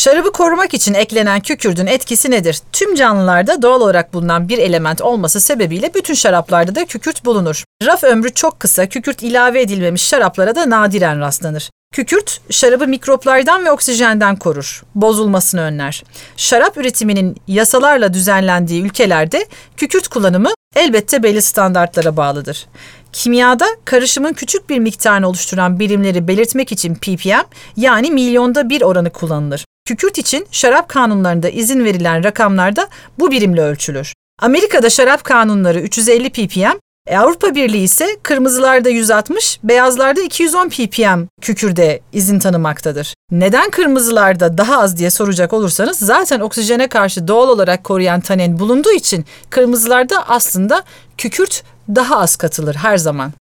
Şarabı korumak için eklenen kükürdün etkisi nedir? Tüm canlılarda doğal olarak bulunan bir element olması sebebiyle bütün şaraplarda da kükürt bulunur. Raf ömrü çok kısa, kükürt ilave edilmemiş şaraplara da nadiren rastlanır. Kükürt, şarabı mikroplardan ve oksijenden korur, bozulmasını önler. Şarap üretiminin yasalarla düzenlendiği ülkelerde kükürt kullanımı elbette belli standartlara bağlıdır. Kimyada karışımın küçük bir miktarını oluşturan birimleri belirtmek için ppm yani milyonda bir oranı kullanılır. Kükürt için şarap kanunlarında izin verilen rakamlarda bu birimle ölçülür. Amerika'da şarap kanunları 350 ppm, e, Avrupa Birliği ise kırmızılarda 160, beyazlarda 210 ppm kükürde izin tanımaktadır. Neden kırmızılarda daha az diye soracak olursanız zaten oksijene karşı doğal olarak koruyan tanin bulunduğu için kırmızılarda aslında kükürt daha az katılır her zaman.